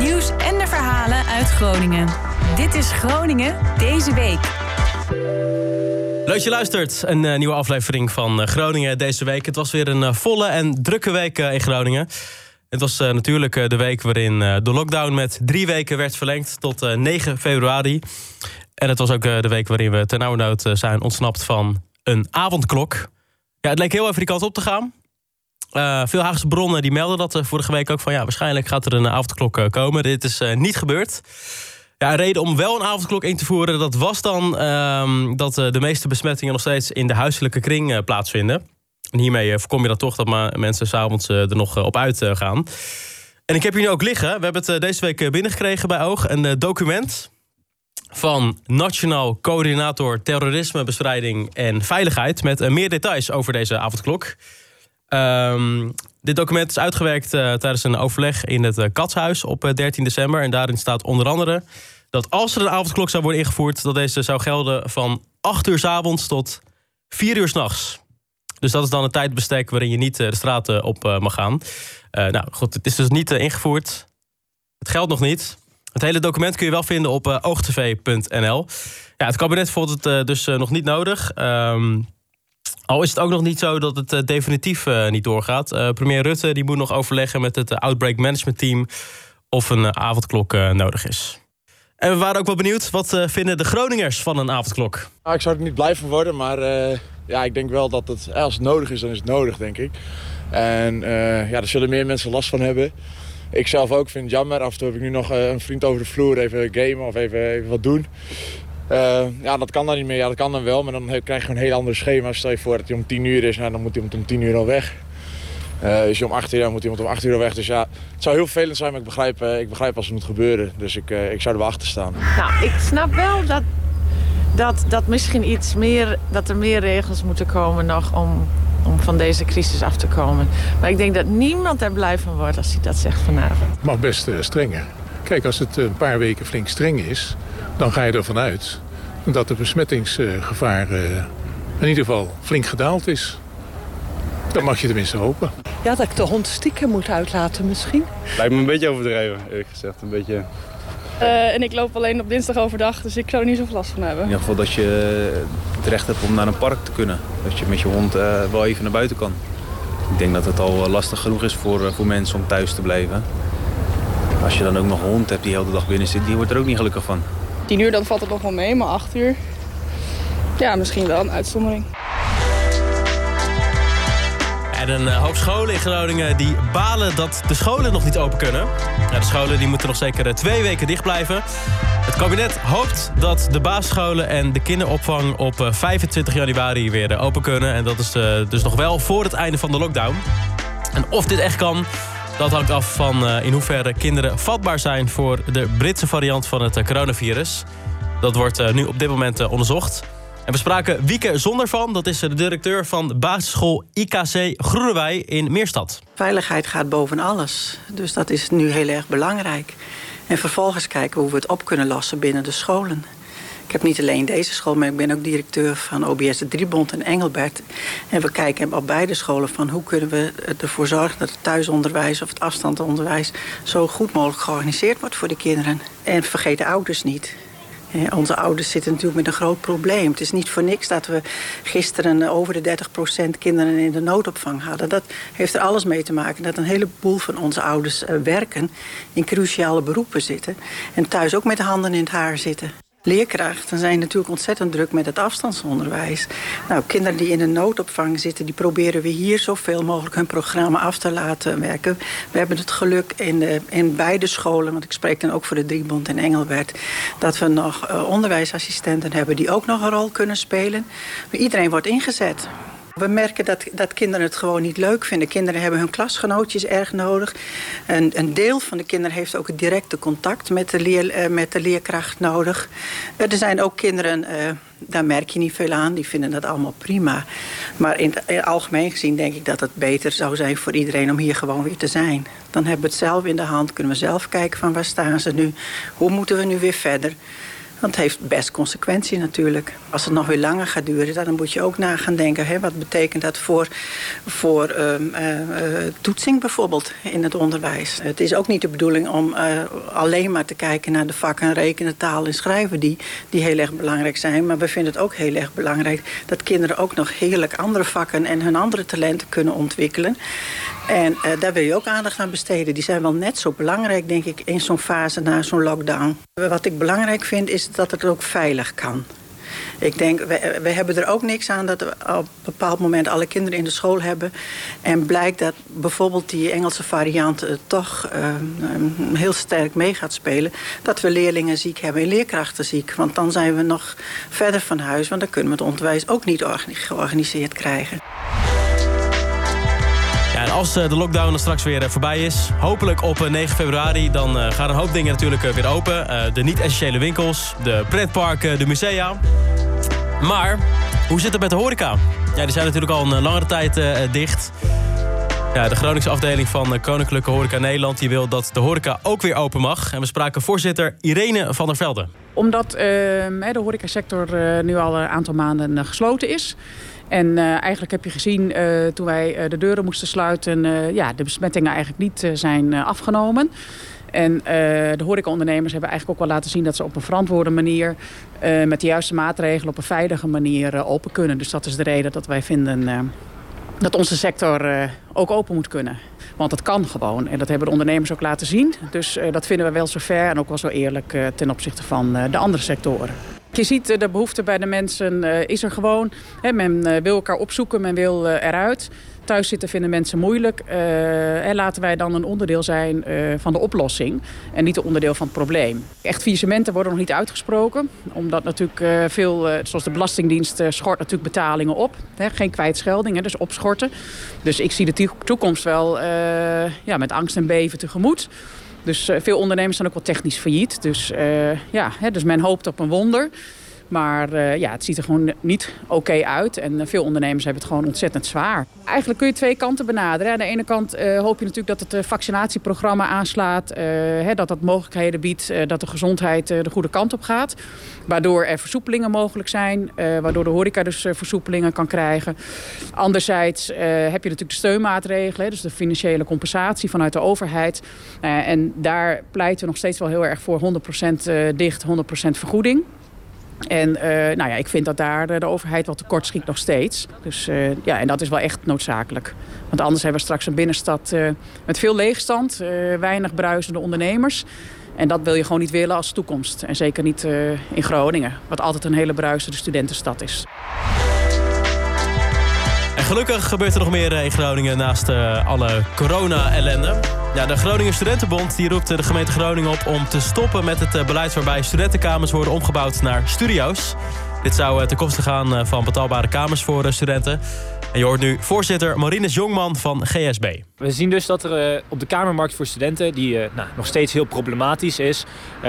nieuws en de verhalen uit Groningen. Dit is Groningen deze week. Leuk je luistert. Een uh, nieuwe aflevering van uh, Groningen deze week. Het was weer een uh, volle en drukke week in Groningen. Het was natuurlijk de week waarin de lockdown met drie weken werd verlengd tot 9 februari. En het was ook de week waarin we ternauwernood zijn ontsnapt van een avondklok. Ja, het leek heel even die kant op te gaan. Uh, veel Haagse bronnen die melden dat uh, vorige week ook van ja, waarschijnlijk gaat er een avondklok uh, komen. Dit is niet gebeurd. Ja, een reden om wel een avondklok in te voeren, dat was dan ehm, dat de meeste besmettingen nog steeds in de huiselijke kring plaatsvinden. En hiermee voorkom je dan toch dat mensen s'avonds er nog op uit gaan. En ik heb hier nu ook liggen. We hebben het deze week binnengekregen bij Oog. Een document van Nationaal Coördinator Terrorismebestrijding en Veiligheid... met meer details over deze avondklok. Um, dit document is uitgewerkt uh, tijdens een overleg in het uh, Katshuis op uh, 13 december. En daarin staat onder andere dat als er een avondklok zou worden ingevoerd... dat deze zou gelden van 8 uur s avonds tot 4 uur s'nachts. Dus dat is dan een tijdbestek waarin je niet de straat op mag gaan. nou goed, het is dus niet ingevoerd. Het geldt nog niet. Het hele document kun je wel vinden op oogtv.nl. Ja, het kabinet vond het dus nog niet nodig... Um, al is het ook nog niet zo dat het uh, definitief uh, niet doorgaat. Uh, premier Rutte die moet nog overleggen met het Outbreak Management Team of een avondklok nodig is. En we waren ook wel benieuwd, wat vinden de Groningers van een avondklok? Nou, ik zou er niet blij van worden, maar ja, ik denk wel dat het, als het nodig is, dan is het nodig, denk ik. En ja, daar zullen meer mensen last van hebben. Ik zelf ook vind het jammer. Af en toe heb ik nu nog een vriend over de vloer even gamen of even, even wat doen. Uh, ja, dat kan dan niet meer. Ja, dat kan dan wel, maar dan krijg je een heel ander schema. Stel je voor dat hij om 10 uur is, nou, dan moet iemand om 10 uur al weg. Uh, is hij om 8 uur, dan moet iemand om 8 uur al weg. Dus ja, het zou heel vervelend zijn, maar ik begrijp, uh, ik begrijp als het moet gebeuren. Dus ik, ik zou er wel achter staan. Nou, ik snap wel dat, dat, dat misschien iets meer, dat er meer regels moeten komen nog om, om van deze crisis af te komen. Maar ik denk dat niemand er blij van wordt als hij dat zegt vanavond. Het mag best strenger. Kijk, als het een paar weken flink streng is dan ga je ervan uit dat het besmettingsgevaar eh, in ieder geval flink gedaald is. Dat mag je tenminste hopen. Ja, dat ik de hond stiekem moet uitlaten misschien. Lijkt me een beetje overdreven, eerlijk gezegd. Een beetje... Uh, en ik loop alleen op dinsdag overdag, dus ik zou er niet zoveel last van hebben. In ieder geval dat je het recht hebt om naar een park te kunnen. Dat je met je hond uh, wel even naar buiten kan. Ik denk dat het al lastig genoeg is voor, voor mensen om thuis te blijven. Als je dan ook nog een hond hebt die de hele dag binnen zit, die wordt er ook niet gelukkig van. 10 uur dan valt het nog wel mee, maar 8 uur... Ja, misschien wel een uitzondering. En een uh, hoop scholen in Groningen die balen dat de scholen nog niet open kunnen. De scholen die moeten nog zeker uh, twee weken dicht blijven. Het kabinet hoopt dat de basisscholen en de kinderopvang op uh, 25 januari weer open kunnen. En dat is dus nog wel voor het einde van de lockdown. En of dit echt kan, dat hangt af van uh, in hoeverre kinderen vatbaar zijn... voor de Britse variant van het uh, coronavirus. Dat wordt uh, nu op dit moment onderzocht. En we spraken Wieke Zondervan. Dat is de directeur van basisschool IKC Groenewij in Meerstad. Veiligheid gaat boven alles. Dus dat is nu heel erg belangrijk. En vervolgens kijken hoe we het op kunnen lossen binnen de scholen. Ik heb niet alleen deze school, maar ik ben ook directeur van OBS de Driebond in Engelbert. En we kijken op beide scholen van hoe kunnen we ervoor zorgen dat het thuisonderwijs of het afstandsonderwijs zo goed mogelijk georganiseerd wordt voor de kinderen. En vergeet de ouders niet. Onze ouders zitten natuurlijk met een groot probleem. Het is niet voor niks dat we gisteren over de 30% kinderen in de noodopvang hadden. Dat heeft er alles mee te maken dat een heleboel van onze ouders eh, werken, in cruciale beroepen zitten en thuis ook met de handen in het haar zitten. Leerkrachten zijn natuurlijk ontzettend druk met het afstandsonderwijs. Nou, kinderen die in een noodopvang zitten, die proberen we hier zoveel mogelijk hun programma af te laten werken. We hebben het geluk in, in beide scholen, want ik spreek dan ook voor de Driebond in Engelbert, dat we nog uh, onderwijsassistenten hebben die ook nog een rol kunnen spelen. Iedereen wordt ingezet. We merken dat, dat kinderen het gewoon niet leuk vinden. Kinderen hebben hun klasgenootjes erg nodig. En een deel van de kinderen heeft ook het directe contact met de, leer, uh, met de leerkracht nodig. Er zijn ook kinderen, uh, daar merk je niet veel aan, die vinden dat allemaal prima. Maar in in algemeen gezien denk ik dat het beter zou zijn voor iedereen om hier gewoon weer te zijn. Dan hebben we het zelf in de hand, kunnen we zelf kijken van waar staan ze nu, hoe moeten we nu weer verder. Dat heeft best consequenties natuurlijk. Als het nog weer langer gaat duren, dan moet je ook na gaan denken... Hè, wat betekent dat voor, voor uh, toetsing bijvoorbeeld in het onderwijs. Het is ook niet de bedoeling om uh, alleen maar te kijken naar de vakken... rekenen, taal en schrijven die, die heel erg belangrijk zijn. Maar we vinden het ook heel erg belangrijk... dat kinderen ook nog heerlijk andere vakken en hun andere talenten kunnen ontwikkelen. En daar wil je ook aandacht aan besteden. Die zijn wel net zo belangrijk, denk ik, in zo'n fase na zo'n lockdown. Wat ik belangrijk vind, is dat het ook veilig kan. Ik denk, we, we, hebben er ook niks aan dat we op een bepaald moment alle kinderen in de school hebben. En blijkt dat bijvoorbeeld die Engelse variant uh, toch uh, heel sterk mee gaat spelen. Dat we leerlingen ziek hebben en leerkrachten ziek. Want dan zijn we nog verder van huis. Want dan kunnen we het onderwijs ook niet georganiseerd krijgen. Als eh, de lockdown straks weer voorbij is, hopelijk op 9 februari, dan gaan een hoop dingen natuurlijk weer open. de niet-essentiële winkels, de pretparken, de musea. Maar hoe zit het met de horeca? Ja, die zijn natuurlijk al een langere tijd dicht. Ja, de Groningse afdeling van Koninklijke Horeca Nederland... die wil dat de horeca ook weer open mag. En we spraken voorzitter Irene van der Velde. Omdat uh, de horecasector uh, nu al een aantal maanden gesloten is... En eigenlijk heb je gezien toen wij de deuren moesten sluiten... ja, de besmettingen eigenlijk niet zijn afgenomen. En de horecaondernemers hebben eigenlijk ook wel laten zien dat ze op een verantwoorde manier, met de juiste maatregelen, op een veilige manier open kunnen. Dus dat is de reden dat wij vinden dat onze sector ook open moet kunnen. Want dat kan gewoon. En dat hebben de ondernemers ook laten zien. Dus dat vinden we wel zo fair en ook wel zo eerlijk ten opzichte van de andere sectoren. Je ziet de behoefte bij de mensen is er gewoon. Men wil elkaar opzoeken, men wil eruit thuis zitten vinden mensen moeilijk. En laten wij dan een onderdeel zijn uh, van de oplossing. En niet een onderdeel van het probleem. Echt faillissementen worden nog niet uitgesproken. Omdat natuurlijk uh, veel, zoals de Belastingdienst, schort natuurlijk betalingen op. Hè, geen kwijtschelding, dus opschorten. Dus ik zie de toekomst wel ja, met angst en beven tegemoet. Dus veel ondernemers zijn ook wel technisch failliet. Dus, ja, hè, dus men hoopt op een wonder. Maar uh, ja, het ziet er gewoon niet oké uit. En veel ondernemers hebben het gewoon ontzettend zwaar. Eigenlijk kun je twee kanten benaderen. Aan de ene kant uh, hoop je natuurlijk dat het vaccinatieprogramma aanslaat. Hè, dat dat mogelijkheden biedt. dat de gezondheid de goede kant op gaat. Waardoor er versoepelingen mogelijk zijn. waardoor de horeca dus versoepelingen kan krijgen. Anderzijds heb je natuurlijk de steunmaatregelen. Dus de financiële compensatie vanuit de overheid. en daar pleiten we nog steeds wel heel erg voor 100% dicht, 100% vergoeding. En uh, nou ja, ik vind dat daar de, overheid wat tekort schiet nog steeds. Dus uh, ja, en dat is wel echt noodzakelijk. Want anders hebben we straks een binnenstad uh, met veel leegstand, weinig bruisende ondernemers. En dat wil je gewoon niet willen als toekomst. En zeker niet in Groningen, wat altijd een hele bruisende studentenstad is. Gelukkig gebeurt er nog meer in Groningen naast alle corona-ellende. Ja, de Groningen Studentenbond die roept de gemeente Groningen op om te stoppen met het beleid waarbij studentenkamers worden omgebouwd naar studio's. Dit zou ten koste gaan van betaalbare kamers voor studenten. En je hoort nu voorzitter Marines Jongman van GSB. We zien dus dat er op de kamermarkt voor studenten, die nou, nog steeds heel problematisch is,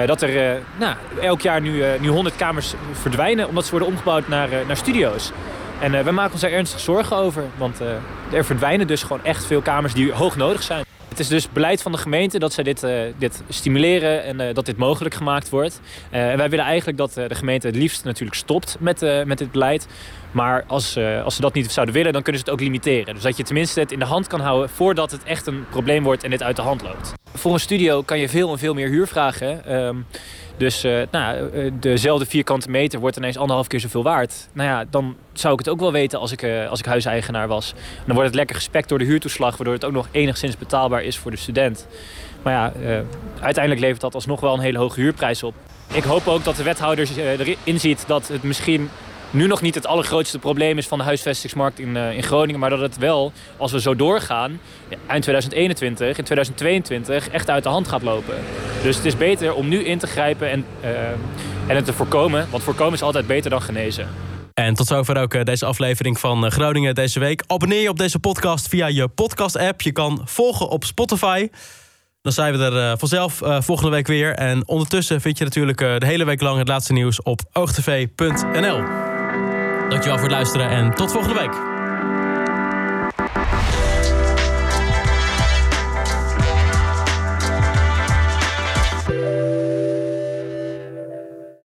dat er nou, elk jaar nu, nu 100 kamers verdwijnen omdat ze worden omgebouwd naar, naar studio's. En wij maken ons daar ernstig zorgen over, want er verdwijnen dus gewoon echt veel kamers die hoog nodig zijn. Het is dus beleid van de gemeente dat zij dit, uh, dit stimuleren en uh, dat dit mogelijk gemaakt wordt. Uh, en wij willen eigenlijk dat de gemeente het liefst natuurlijk stopt met, met dit beleid. Maar als, als ze dat niet zouden willen, dan kunnen ze het ook limiteren. Dus dat je tenminste het in de hand kan houden voordat het echt een probleem wordt en dit uit de hand loopt. Voor een studio kan je veel en veel meer huur vragen. Dus uh, nou, dezelfde vierkante meter wordt ineens anderhalf keer zoveel waard. Nou ja, dan zou ik het ook wel weten als ik, uh, als ik huiseigenaar was. dan wordt het lekker gespekt door de huurtoeslag... waardoor het ook nog enigszins betaalbaar is voor de student. Maar ja, uiteindelijk levert dat alsnog wel een hele hoge huurprijs op. Ik hoop ook dat de wethouder erin ziet dat het misschien nu nog niet het allergrootste probleem is van de huisvestingsmarkt in, uh, in Groningen. Maar dat het wel, als we zo doorgaan, eind 2021, in 2022 echt uit de hand gaat lopen. Dus het is beter om nu in te grijpen en, uh, en het te voorkomen. Want voorkomen is altijd beter dan genezen. En tot zover ook eh, deze aflevering van Groningen deze week. Abonneer je op deze podcast via je podcast-app. Je kan volgen op Spotify. Dan zijn we er vanzelf volgende week weer. En ondertussen vind je natuurlijk de hele week lang het laatste nieuws op oogtv.nl. Dankjewel voor het luisteren en tot volgende week.